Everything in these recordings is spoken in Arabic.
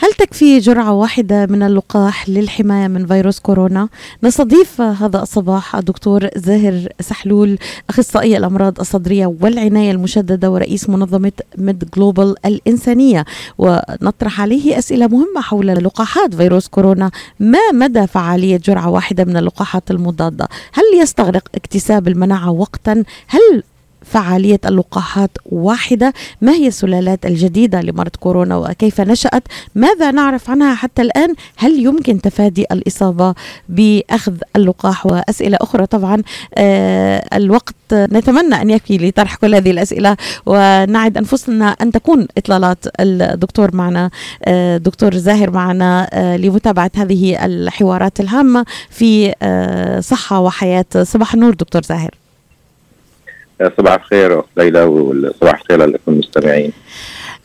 هل تكفي جرعة واحدة من اللقاح للحماية من فيروس كورونا؟ نستضيف هذا الصباح الدكتور زاهر سحلول أخصائي الأمراض الصدرية والعناية المشددة ورئيس منظمة ميد جلوبال الإنسانية ونطرح عليه أسئلة مهمة حول لقاحات فيروس كورونا ما مدى فعالية جرعة واحدة من اللقاحات المضادة؟ هل يستغرق اكتساب المناعة وقتا؟ هل فعالية اللقاحات واحدة. ما هي السلالات الجديدة لمرض كورونا وكيف نشأت؟ ماذا نعرف عنها حتى الآن؟ هل يمكن تفادي الإصابة بأخذ اللقاح؟ وأسئلة أخرى طبعا. آه الوقت نتمنى أن يكفي لطرح كل هذه الأسئلة. ونعد أنفسنا أن تكون إطلالات الدكتور معنا. آه دكتور زاهر معنا آه لمتابعة هذه الحوارات الهامة في آه صحة وحياة. صباح النور دكتور زاهر. صباح الخير اخت ليلى وصباح الخير لكم المستمعين.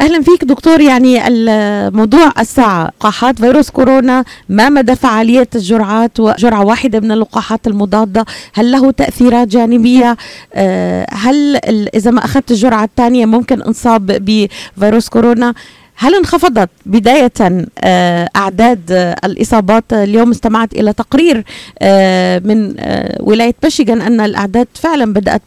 أهلا فيك دكتور يعني الموضوع الساعة لقاحات فيروس كورونا ما مدى فعالية الجرعات وجرعة واحدة من اللقاحات المضادة؟ هل له تأثيرات جانبية؟ هل إذا ما أخذت الجرعة الثانية ممكن إنصاب بفيروس كورونا؟ هل انخفضت بداية أعداد الإصابات اليوم استمعت إلى تقرير من ولاية ميشيغان أن الأعداد فعلا بدأت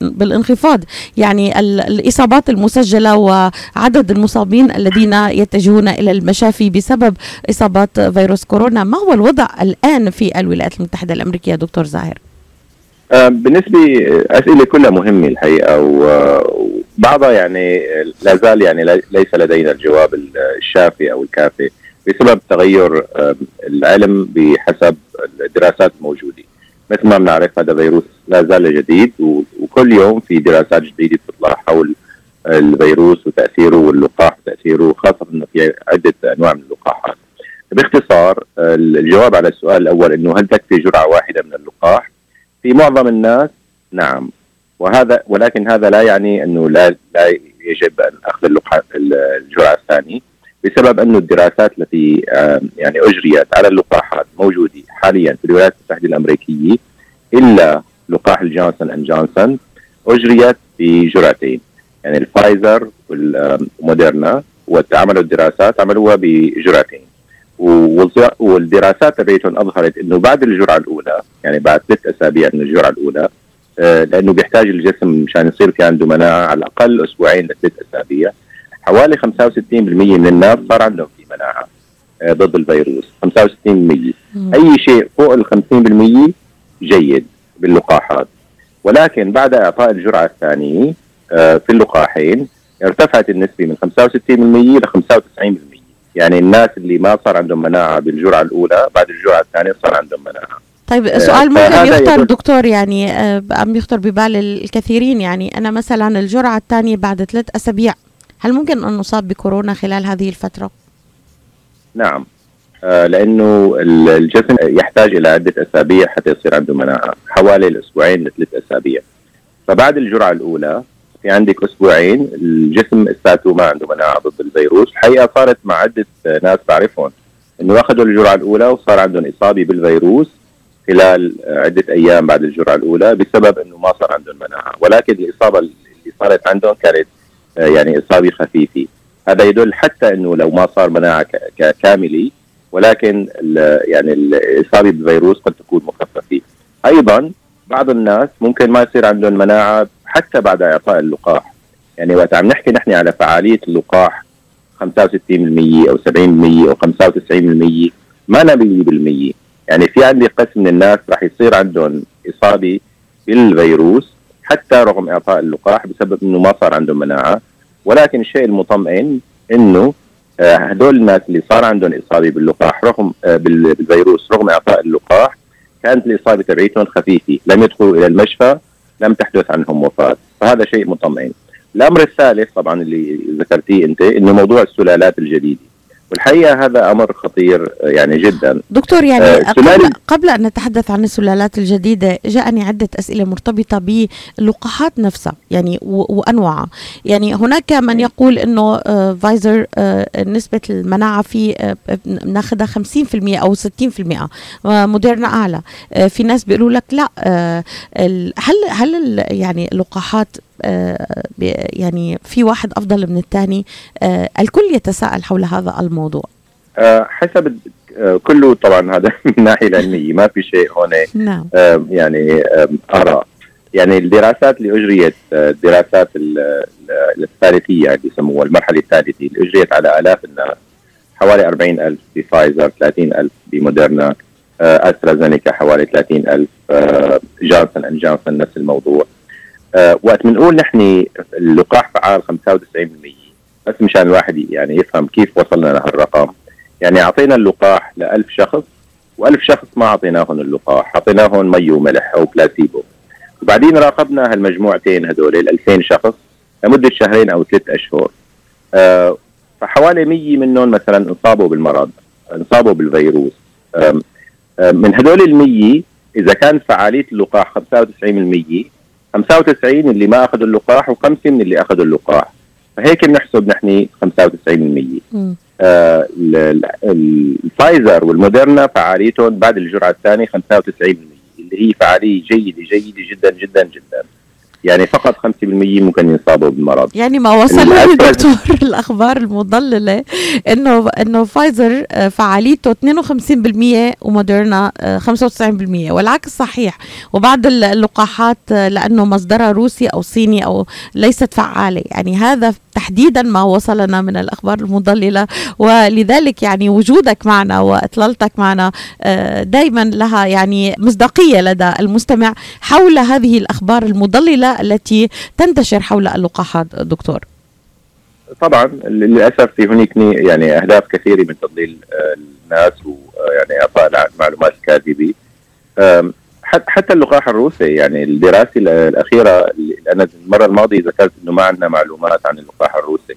بالانخفاض يعني الإصابات المسجلة وعدد المصابين الذين يتجهون إلى المشافي بسبب إصابات فيروس كورونا ما هو الوضع الآن في الولايات المتحدة الأمريكية دكتور زاهر؟ بالنسبة أسئلة كلها مهمة الحقيقة وبعضها يعني لا زال يعني ليس لدينا الجواب الشافي أو الكافي بسبب تغير العلم بحسب الدراسات الموجودة. مثل ما بنعرف هذا فيروس لا زال جديد وكل يوم في دراسات جديدة تطلع حول الفيروس وتأثيره واللقاح وتأثيره خاصة أنه في عدة أنواع من اللقاحات. بإختصار الجواب على السؤال الأول أنه هل تكفي جرعة واحدة من اللقاح؟ في معظم الناس نعم. وهذا ولكن هذا لا يعني أنه لا لا يجب أن أخذ اللقاح الجرعة الثانية بسبب انه الدراسات التي يعني أجريت على اللقاحات موجودة حاليا في الولايات المتحدة الأمريكية إلا لقاح الجونسون أند جونسون أجريت بجرعتين يعني الفايزر والموديرنا وعملوا الدراسات عملوها بجرعتين. والدراسات تبعتهم أظهرت إنه بعد الجرعة الأولى يعني بعد ثلاث أسابيع من الجرعة الأولى آه لأنه بيحتاج الجسم مشان يصير في عنده مناعة على الأقل أسبوعين لثلاث أسابيع. حوالي 65% من الناس صار عندهم في مناعة آه ضد الفيروس. 65% مم. أي شيء فوق ال 50% جيد باللقاحات. ولكن بعد إعطاء الجرعة الثانية آه في اللقاحين ارتفعت النسبة من 65% ل 95% يعني الناس اللي ما صار عندهم مناعة بالجرعة الأولى بعد الجرعة الثانية صار عندهم مناعة. طيب سؤال ممكن يخطر دكتور يعني عم يخطر ببال الكثيرين يعني أنا مثلا الجرعة الثانية بعد ثلاث أسابيع هل ممكن أن نصاب بكورونا خلال هذه الفترة؟ نعم. آه لأنه الجسم يحتاج إلى عدة أسابيع حتى يصير عنده مناعة حوالي الأسبوعين لثلاث أسابيع. فبعد الجرعة الأولى في عندك أسبوعين الجسم لساته ما عنده مناعة ضد الفيروس. الحقيقة صارت مع عدة ناس بعرفهم إنه أخذوا الجرعة الأولى وصار عندهم إصابة بالفيروس خلال عدة أيام بعد الجرعة الأولى بسبب إنه ما صار عندهم مناعة. ولكن الإصابة اللي صارت عندهم كانت يعني إصابة خفيفة. هذا يدل حتى إنه لو ما صار مناعة كامله ولكن يعني الاصابه بالفيروس قد تكون مخففة. أيضا بعض الناس ممكن ما يصير عندهم مناعة حتى بعد إعطاء اللقاح. يعني وقت عم نحكي نحن على فعالية اللقاح 65% أو 70% أو 95% ما 100% يعني في عندي قسم من الناس راح يصير عندهم إصابة بالفيروس حتى رغم إعطاء اللقاح بسبب إنه ما صار عندهم مناعة. ولكن الشيء المطمئن إنه هدول الناس اللي صار عندهم إصابة باللقاح رغم بالفيروس رغم إعطاء اللقاح كانت الاصابه تبعيتهم خفيفة. لم يدخلوا إلى المشفى لم تحدث عنهم وفاة. فهذا شيء مطمئن. الأمر الثالث طبعا اللي ذكرتيه أنت إنه موضوع السلالات الجديدة. والحقيقة هذا أمر خطير يعني جدا. دكتور يعني آه قبل, قبل أن نتحدث عن السلالات الجديدة جاءني عدة أسئلة مرتبطة باللقاحات نفسها يعني وانواعها يعني هناك من يقول إنه آه فايزر آه نسبة المناعة في ناخذها 50% أو 60% موديرنا أعلى. في ناس بيقولوا لك لا هل هل يعني اللقاحات يعني في واحد أفضل من الثاني الكل يتساءل حول هذا الموضوع. حسب كله طبعا هذا من الناحيه العلمية. ما في شيء هون. نعم. يعني آراء. يعني الدراسات اللي أجريت الدراسات الثالثية اللي يسموها المرحلة الثالثة اللي أجريت على آلاف الناس. حوالي 40000 بفايزر 30000 بموديرنا أسترازينيكا حوالي 30000 جانسون أند جانسون نفس الموضوع. وقت بنقول نحن اللقاح فعال 95% بس مشان الواحد يعني يفهم كيف وصلنا لهالرقم يعني أعطينا اللقاح ل 1000 شخص و1000 شخص ما أعطيناهم اللقاح أعطيناهم مي وملح أو بلاسيبو. وبعدين راقبنا هالمجموعتين هدول ال 2000 شخص لمدة شهرين أو ثلاث أشهر. آه فحوالي 100 منهم مثلا انصابوا بالمرض انصابوا بالفيروس. آه من هدول ال 100 إذا كان فعالية اللقاح 95% 95 اللي ما أخذوا اللقاح وخمسه من اللي أخذوا اللقاح. فهيك بنحسب نحن 95% آه الفايزر والموديرنا فعاليتهم بعد الجرعة الثانية 95% اللي هي فعالية جيدة جيدة جدا جدا جدا. يعني فقط 5% ممكن ينصابوا بالمرض. يعني ما وصل دكتور الأخبار المضللة إنه إنه فايزر آه، فعاليته 52% وموديرنا 95% آه، والعكس صحيح. وبعض اللقاحات آه، لأنه مصدرها روسي أو صيني أو ليست فعالة. يعني هذا تحديدا ما وصلنا من الأخبار المضللة. ولذلك يعني وجودك معنا وإطلالتك معنا دائما لها يعني مصداقية لدى المستمع حول هذه الأخبار المضللة. التي تنتشر حول اللقاحات دكتور. طبعا للأسف في هناك يعني أهداف كثيرة من تضليل آه، الناس ويعني إعطاء المعلومات الكاذبه حتى اللقاح الروسي يعني الدراسة الأخيرة أنا المرة الماضية ذكرت إنه ما عندنا معلومات عن اللقاح الروسي.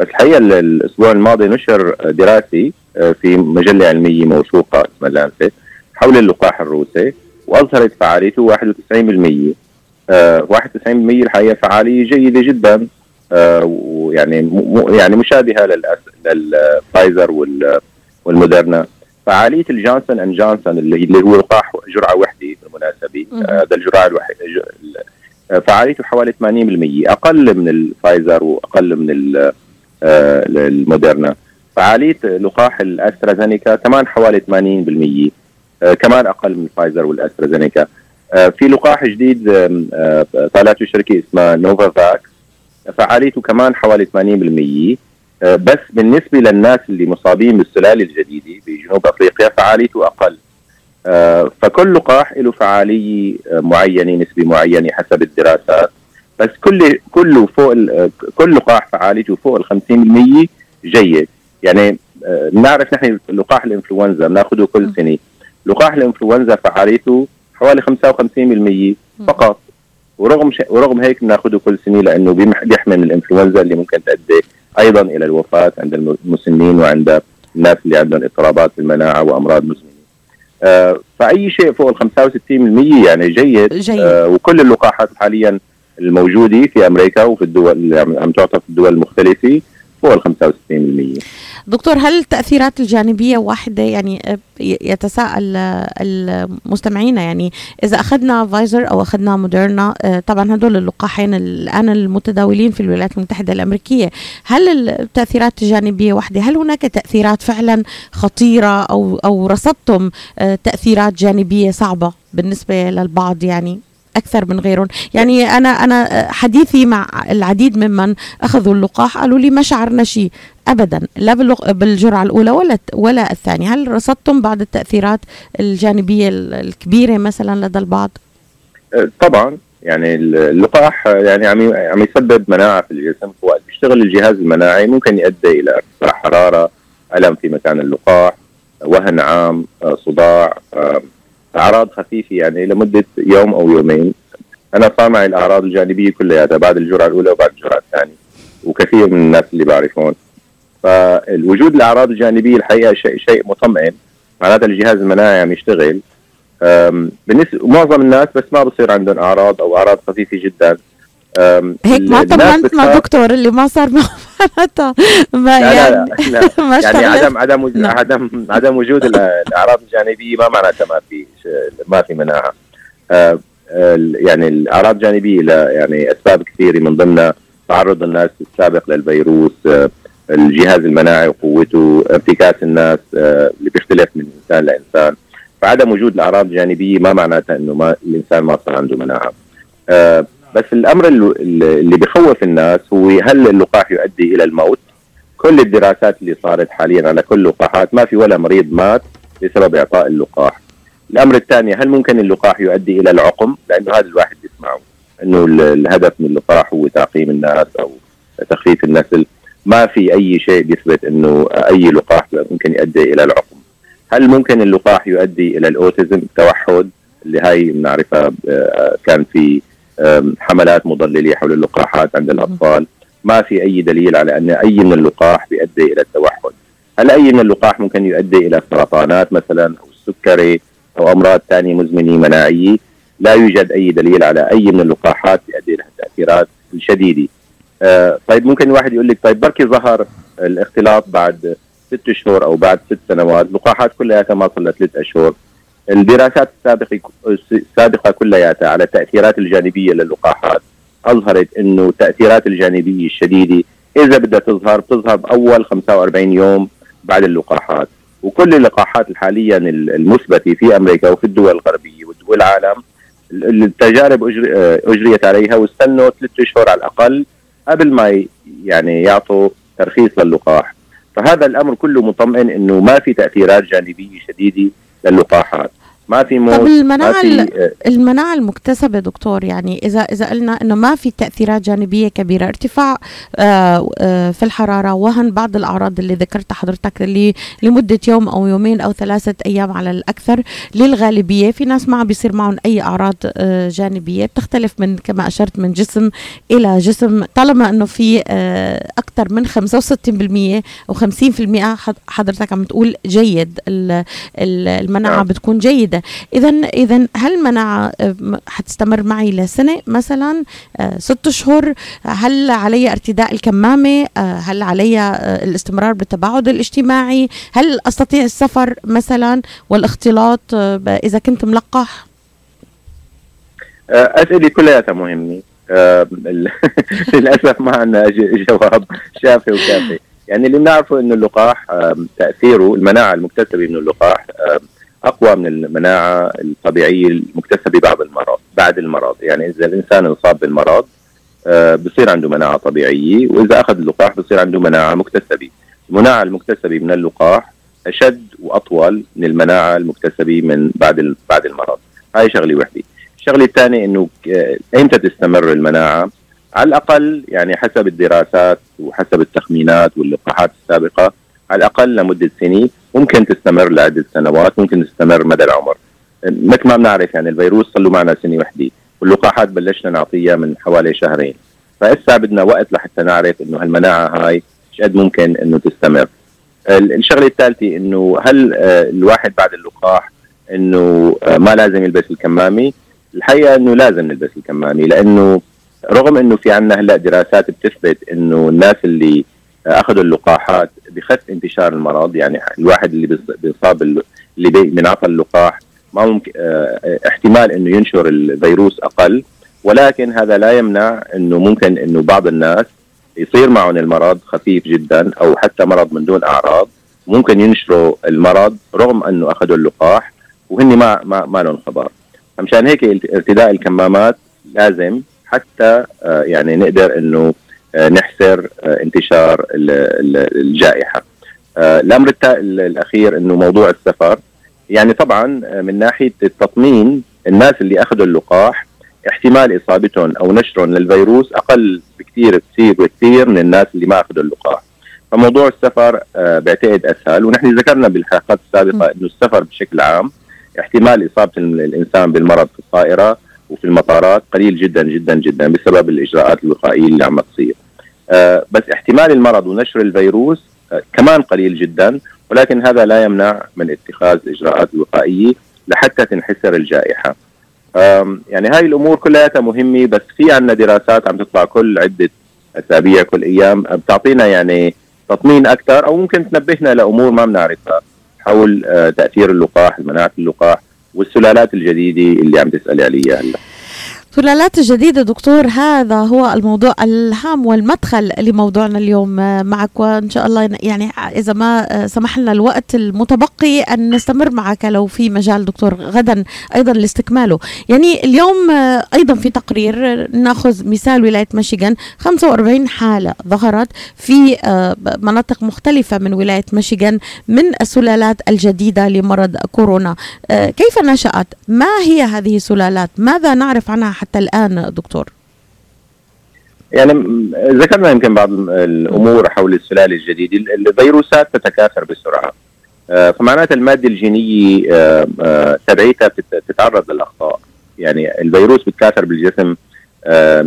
بس الحقيقة الأسبوع الماضي نشر دراسة آه، في مجلة علمية موثوقة اسمها لانسيت حول اللقاح الروسي وأظهرت فعاليته 91% 91% الحقيقة فعالية جيدة جدا. آه، ويعني يعني مشابهة للفايزر والموديرنا فعالية الجونسون أند جونسون اللي هو لقاح جرعة وحدة بالمناسبة. هذا آه الجرعة الوحيده فعاليته حوالي 80% أقل من الفايزر وأقل من آه، الموديرنا فعالية لقاح الأسترازينيكا كمان حوالي 80% آه، كمان أقل من الفايزر والأسترازينيكا. آه، في لقاح جديد آه، طالعته شركه اسمها نوفا فاك فعاليته كمان حوالي 80% آه، بس بالنسبة للناس اللي مصابين بالسلالة الجديدة بجنوب أفريقيا فعاليته أقل. فكل لقاح له فعالية معينة نسبة معينة حسب الدراسات. بس كل كله فوق كل لقاح فعاليته فوق ال 50% جيد. يعني بنعرف نحن لقاح الإنفلونزا بناخذه كل سنة. لقاح الإنفلونزا فعاليته حوالي 55% فقط ورغم ش... ورغم هيك بناخذه كل سنة لأنه بيحمي من الإنفلونزا اللي ممكن تؤدي أيضا إلى الوفاة عند المسنين وعند الناس اللي عندهم اضطرابات في المناعة وأمراض مزمنه. آه فأي شيء فوق ال 65% يعني جيد, جيد. آه وكل اللقاحات حاليا الموجودة في أمريكا وفي الدول اللي عم تعطى في الدول المختلفة فوق ال 65% دكتور هل التأثيرات الجانبية واحدة يعني آه، يتساءل آه، المستمعين يعني إذا أخذنا فايزر أو أخذنا موديرنا آه، طبعا هدول اللقاحين الآن المتداولين في الولايات المتحدة الأمريكية هل التأثيرات الجانبية واحدة؟ هل هناك تأثيرات فعلا خطيرة أو أو رصدتم تأثيرات جانبية صعبة بالنسبة للبعض يعني؟ أكثر من غيرهم. يعني أنا أنا حديثي مع العديد ممن أخذوا اللقاح قالوا لي ما شعرنا شيء ابدا لا بالجرعة الأولى ولا ولا الثانية. هل رصدتم بعض التأثيرات الجانبية الكبيرة مثلا لدى البعض؟ أه، طبعا. يعني اللقاح يعني عم عم يسبب مناعة في الجسم. وقت بيشتغل الجهاز المناعي ممكن يؤدي إلى ارتفاع حرارة ألم في مكان اللقاح وهن عام صداع أه، أعراض خفيفة يعني لمدة يوم أو يومين. أنا صار معي الأعراض الجانبية كلياتها بعد الجرعة الأولى وبعد الجرعة الثانية وكثير من الناس اللي بعرفون فالوجود الأعراض الجانبية الحقيقة شيء شيء مطمئن. معناتها الجهاز المناعي عم يشتغل. بالنسبة معظم الناس بس ما بصير عندهم أعراض أو أعراض خفيفة جدا. هيك ما طمنتنا دكتور اللي ما صار معناتها. ما يعني لا لا ما يعني عدم عدم. عدم عدم وجود الأعراض الجانبية ما معناتها ما في ما في مناعة. يعني الأعراض الجانبية يعني أسباب كثيرة من ضمنها تعرض الناس السابق للفيروس الجهاز المناعي وقوته ارتكاز الناس اللي بيختلف من إنسان لإنسان. فعدم وجود الأعراض الجانبية ما معناتها إنه ما الإنسان ما صار عنده مناعة. بس الأمر اللي بخوف الناس هو هل اللقاح يؤدي إلى الموت؟ كل الدراسات اللي صارت حاليا على كل اللقاحات ما في ولا مريض مات بسبب إعطاء اللقاح. الأمر الثاني هل ممكن اللقاح يؤدي إلى العقم؟ لأنه هذا الواحد بيسمعه إنه الهدف من اللقاح هو تعقيم الناس أو تخفيف النسل. ما في أي شيء بيثبت إنه أي لقاح ممكن يؤدي إلى العقم. هل ممكن اللقاح يؤدي إلى الأوتيزم؟ التوحد اللي هاي بنعرفها آه، كان في حملات مضللة حول اللقاحات عند الأطفال. ما في أي دليل على أن أي من اللقاح بيؤدي إلى التوحد. هل أي من اللقاح ممكن يؤدي إلى سرطانات مثلا أو السكري أو أمراض ثانية مزمنة مناعية؟ لا يوجد أي دليل على أي من اللقاحات يؤدي إلى التاثيرات الشديده آه طيب ممكن الواحد يقول لك طيب بركي ظهر الاختلاط بعد ست شهور أو بعد ست سنوات اللقاحات كلها ما صار ثلاث اشهر الدراسات السابقة السابقة كلياتها على التأثيرات الجانبية للقاحات أظهرت إنه التأثيرات الجانبية الشديدة إذا بدها تظهر بتظهر بأول 45 يوم بعد اللقاحات. وكل اللقاحات حاليا المثبتة في أمريكا وفي الدول الغربية ودول العالم التجارب أجريت عليها واستنوا ثلاث أشهر على الأقل قبل ما يعني يعطوا ترخيص للقاح. فهذا الأمر كله مطمئن إنه ما في تأثيرات جانبية شديدة للقاحات ما في موت طب المناعة في المناعة المكتسبة دكتور يعني إذا إذا قلنا إنه ما في تأثيرات جانبية كبيرة ارتفاع آه آه في الحرارة وهن بعض الأعراض اللي ذكرتها حضرتك اللي لمدة يوم أو يومين أو ثلاثة أيام على الأكثر للغالبية. في ناس ما بيصير معهم أي أعراض آه جانبية بتختلف من كما أشرت من جسم إلى جسم. طالما إنه في آه أكثر من 65% أو 50% حضرتك عم تقول جيد المناعة. بتكون جيدة. جيده اذا اذا هل مناعه آه، حتستمر معي لسنة مثلا آه، ست اشهر هل علي ارتداء الكمامة؟ آه، هل علي الاستمرار بالتباعد الاجتماعي؟ هل أستطيع السفر مثلا؟ والاختلاط إذا كنت ملقح؟ أسئلة كلها مهمه للأسف ما عندنا جواب. شافي وكافي. يعني اللي بنعرفه إنه اللقاح تأثيره المناعة المكتسبة من اللقاح أقوى من المناعة الطبيعية المكتسبة بعد المرض بعد المرض. يعني إذا الإنسان انصاب بالمرض آه بصير عنده مناعة طبيعية وإذا أخذ اللقاح بصير عنده مناعة مكتسبة. المناعة المكتسبة من اللقاح أشد وأطول من المناعة المكتسبة من بعد بعد المرض. هاي شغلة وحدة. الشغلة الثانية إنه آه، ايمتى تستمر المناعة؟ على الأقل يعني حسب الدراسات وحسب التخمينات واللقاحات السابقة على الأقل لمدة سنة. ممكن تستمر لعده سنوات ممكن تستمر مدى العمر. مثل ما بنعرف يعني الفيروس صار له معنا سنه وحده واللقاحات بلشنا نعطيها من حوالي شهرين. فإسا بدنا وقت لحتى نعرف إنه هالمناعة هاي قد ممكن إنه تستمر. الشغلة الثالثة إنه هل آه، الواحد بعد اللقاح إنه آه، ما لازم يلبس الكمامة؟ الحقيقة إنه لازم نلبس الكمامة لأنه رغم إنه في عندنا هلأ دراسات بتثبت إنه الناس اللي أخذوا اللقاحات بخف انتشار المرض يعني الواحد اللي بيصاب اللي بينعطى اللقاح ما ممكن آه احتمال إنه ينشر الفيروس أقل ولكن هذا لا يمنع إنه ممكن إنه بعض الناس يصير معهم المرض خفيف جدا أو حتى مرض من دون أعراض ممكن ينشروا المرض رغم إنه أخذوا اللقاح وهن ما ما, ما لهم خبر. مشان هيك ارتداء الكمامات لازم حتى آه يعني نقدر إنه آه، نحسر آه، انتشار الجائحة. آه، الأمر الأخير إنه موضوع السفر يعني طبعا من ناحية التطمين الناس اللي أخذوا اللقاح احتمال إصابتهم أو نشرهم للفيروس أقل بكثير كثير وكثير من الناس اللي ما أخذوا اللقاح. فموضوع السفر بعتقد أسهل ونحن ذكرنا بالحلقات السابقة إنه السفر بشكل عام احتمال إصابة الإنسان بالمرض في الطائرة وفي المطارات قليل جدا جدا جدا بسبب الإجراءات الوقائية اللي عم تصير. آه، بس احتمال المرض ونشر الفيروس آه، كمان قليل جدا ولكن هذا لا يمنع من اتخاذ الاجراءات الوقائيه لحتى تنحسر الجائحة. يعني هاي الأمور كلها مهمة بس في عندنا دراسات عم تطلع كل عدة أسابيع كل أيام بتعطينا يعني تطمين أكثر أو ممكن تنبهنا لأمور ما بنعرفها حول آه، تأثير اللقاح، مناعه اللقاح والسلالات الجديدة اللي عم تسألي عليها هلا. سلالات الجديدة دكتور هذا هو الموضوع الهام والمدخل لموضوعنا اليوم معك. وإن شاء الله يعني إذا ما سمح لنا الوقت المتبقي أن نستمر معك لو في مجال دكتور غدا أيضا لاستكماله. يعني اليوم أيضا في تقرير نأخذ مثال ولاية ميشيغان 45 حالة ظهرت في مناطق مختلفة من ولاية ميشيغان من السلالات الجديدة لمرض كورونا. كيف نشأت؟ ما هي هذه السلالات؟ ماذا نعرف عنها حتى الآن دكتور؟ يعني ذكرنا يمكن بعض الأمور حول السلاله الجديده الفيروسات تتكاثر بسرعة. فمعناتها المادة الجينية تبعيتها تتعرض للأخطاء. يعني الفيروس بيتكاثر بالجسم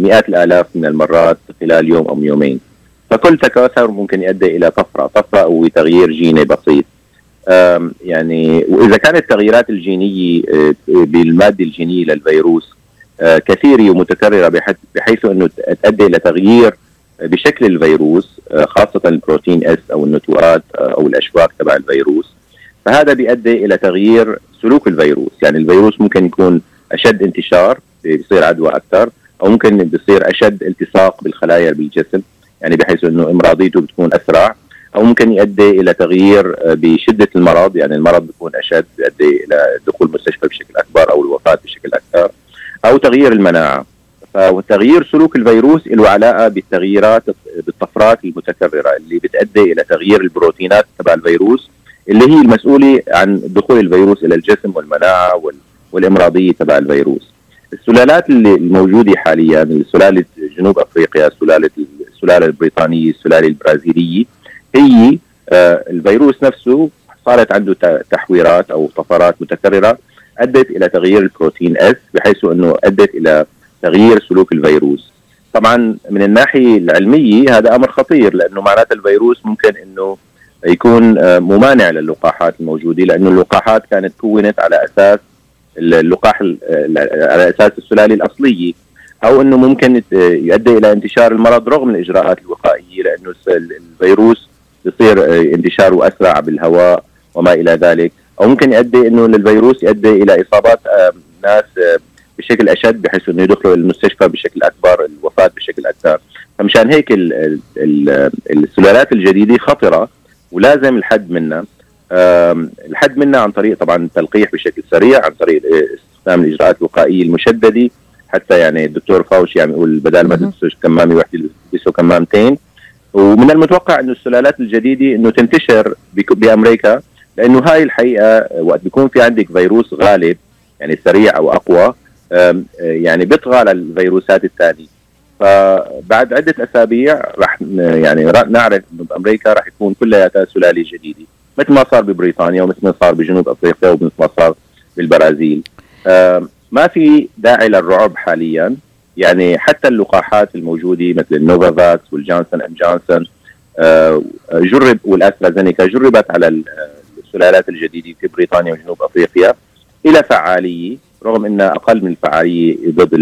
مئات الآلاف من المرات خلال يوم أو يومين. فكل تكاثر ممكن يؤدي إلى طفرة. طفرة أو تغيير جيني بسيط. يعني وإذا كانت التغييرات الجينية بالمادة الجينية للفيروس كثيره ومتكرره بحيث أنه تؤدي إلى تغيير بشكل الفيروس خاصة البروتين اس أو النتوءات أو الأشواك تبع الفيروس. فهذا بيؤدي إلى تغيير سلوك الفيروس. يعني الفيروس ممكن يكون أشد انتشار بيصير عدوى أكثر أو ممكن بيصير أشد التصاق بالخلايا بالجسم يعني بحيث أنه إمراضيته بتكون أسرع أو ممكن يؤدي إلى تغيير بشدة المرض. يعني المرض بيكون أشد بيؤدي إلى دخول المستشفى بشكل أكبر أو الوفاة بشكل أكثر. أو تغيير المناعة فتغيير سلوك الفيروس له علاقة بالتغييرات بالطفرات المتكررة اللي بتؤدي إلى تغيير البروتينات تبع الفيروس اللي هي المسؤولة عن دخول الفيروس إلى الجسم والمناعة والإمراضية تبع الفيروس. السلالات اللي الموجودة حاليا سلالة جنوب أفريقيا، سلالة السلاله البريطانية، السلالة البرازيلية هي آه الفيروس نفسه صارت عنده تحويرات أو طفرات متكررة أدت إلى تغيير البروتين اس بحيث إنه أدت إلى تغيير سلوك الفيروس. طبعا من الناحية العلمية هذا أمر خطير لأنه معناته الفيروس ممكن إنه يكون آه ممانع للقاحات الموجودة لأنه اللقاحات كانت كونت على أساس اللقاح على أساس السلالة الأصلية أو إنه ممكن يؤدي إلى انتشار المرض رغم الإجراءات الوقائية لأنه الفيروس يصير انتشاره أسرع بالهواء وما إلى ذلك أو ممكن يؤدي إنه الفيروس يؤدي إلى إصابات ناس بشكل أشد بحيث إنه يدخلوا المستشفى بشكل أكبر الوفاة بشكل أكثر. فمشان هيك السلالات الجديدة خطرة ولازم الحد منها. الحد منها عن طريق طبعا التلقيح بشكل سريع عن طريق استخدام الإجراءات الوقائية المشددة. حتى يعني الدكتور فاوشي عم يقول بدل ما تلبسوا كمامة وحده تلبسوا كمامتين. ومن المتوقع إنه السلالات الجديدة إنه تنتشر بأمريكا. لأنه هاي الحقيقة وقت بيكون في عندك فيروس غالب يعني سريع أو أقوى يعني بيطغى على الفيروسات الثانية فبعد عدة أسابيع رح يعني نعرف إنه بأمريكا رح يكون كلياتها سلاله جديدة. مثل ما صار ببريطانيا ومثل ما صار بجنوب أفريقيا ومثل ما صار بالبرازيل. ما في داعي للرعب حاليا. يعني حتى اللقاحات الموجودة مثل ال Novavax وال Johnson and Johnson جرب والأسترازينيكا جربت على السلالات الجديدة في بريطانيا وجنوب أفريقيا إلى فعاليه رغم انها أقل من الفعاليه ضد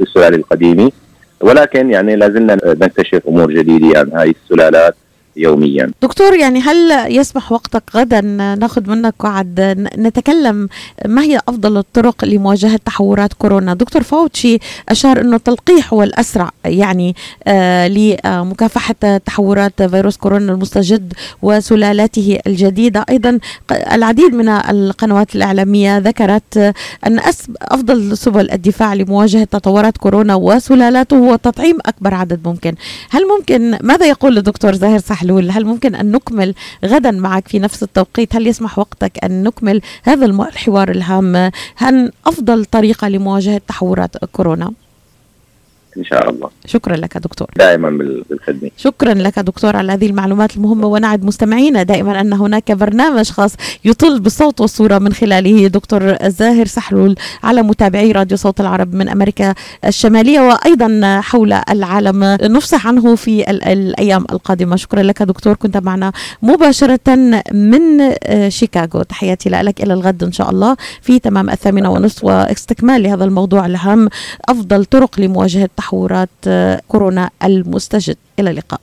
السلالة القديمة. ولكن يعني لازلنا نكتشف أمور جديدة عن هاي السلالات. يوميا. دكتور يعني هل يسمح وقتك غدا ناخذ منك وعد نتكلم ما هي أفضل الطرق لمواجهة تحورات كورونا؟ دكتور فاوتشي أشار إنه التلقيح هو الأسرع يعني آه لمكافحة تحورات فيروس كورونا المستجد وسلالاته الجديدة. أيضا العديد من القنوات الإعلامية ذكرت أن أفضل سبل الدفاع لمواجهة تطورات كورونا وسلالاته هو تطعيم أكبر عدد ممكن. هل ممكن ماذا يقول الدكتور زاهر سحل حلول هل ممكن أن نكمل غدا معك في نفس التوقيت؟ هل يسمح وقتك أن نكمل هذا الحوار الهام؟ هل أفضل طريقة لمواجهة تحورات كورونا إن شاء الله. شكرا لك دكتور. دائما بالخدمة. شكرا لك دكتور على هذه المعلومات المهمة ونعد مستمعينا دائما أن هناك برنامج خاص يطل بالصوت والصورة من خلاله. دكتور زاهر سحلول على متابعي راديو صوت العرب من أمريكا الشمالية وأيضا حول العالم. نفصح عنه في الأيام القادمة. شكرا لك دكتور كنت معنا مباشرة من شيكاغو. تحياتي لك إلى الغد إن شاء الله في تمام الثامنة ونصف واستكمال لهذا الموضوع الهام. أفضل طرق لمواجهة تحورات كورونا المستجد. إلى اللقاء.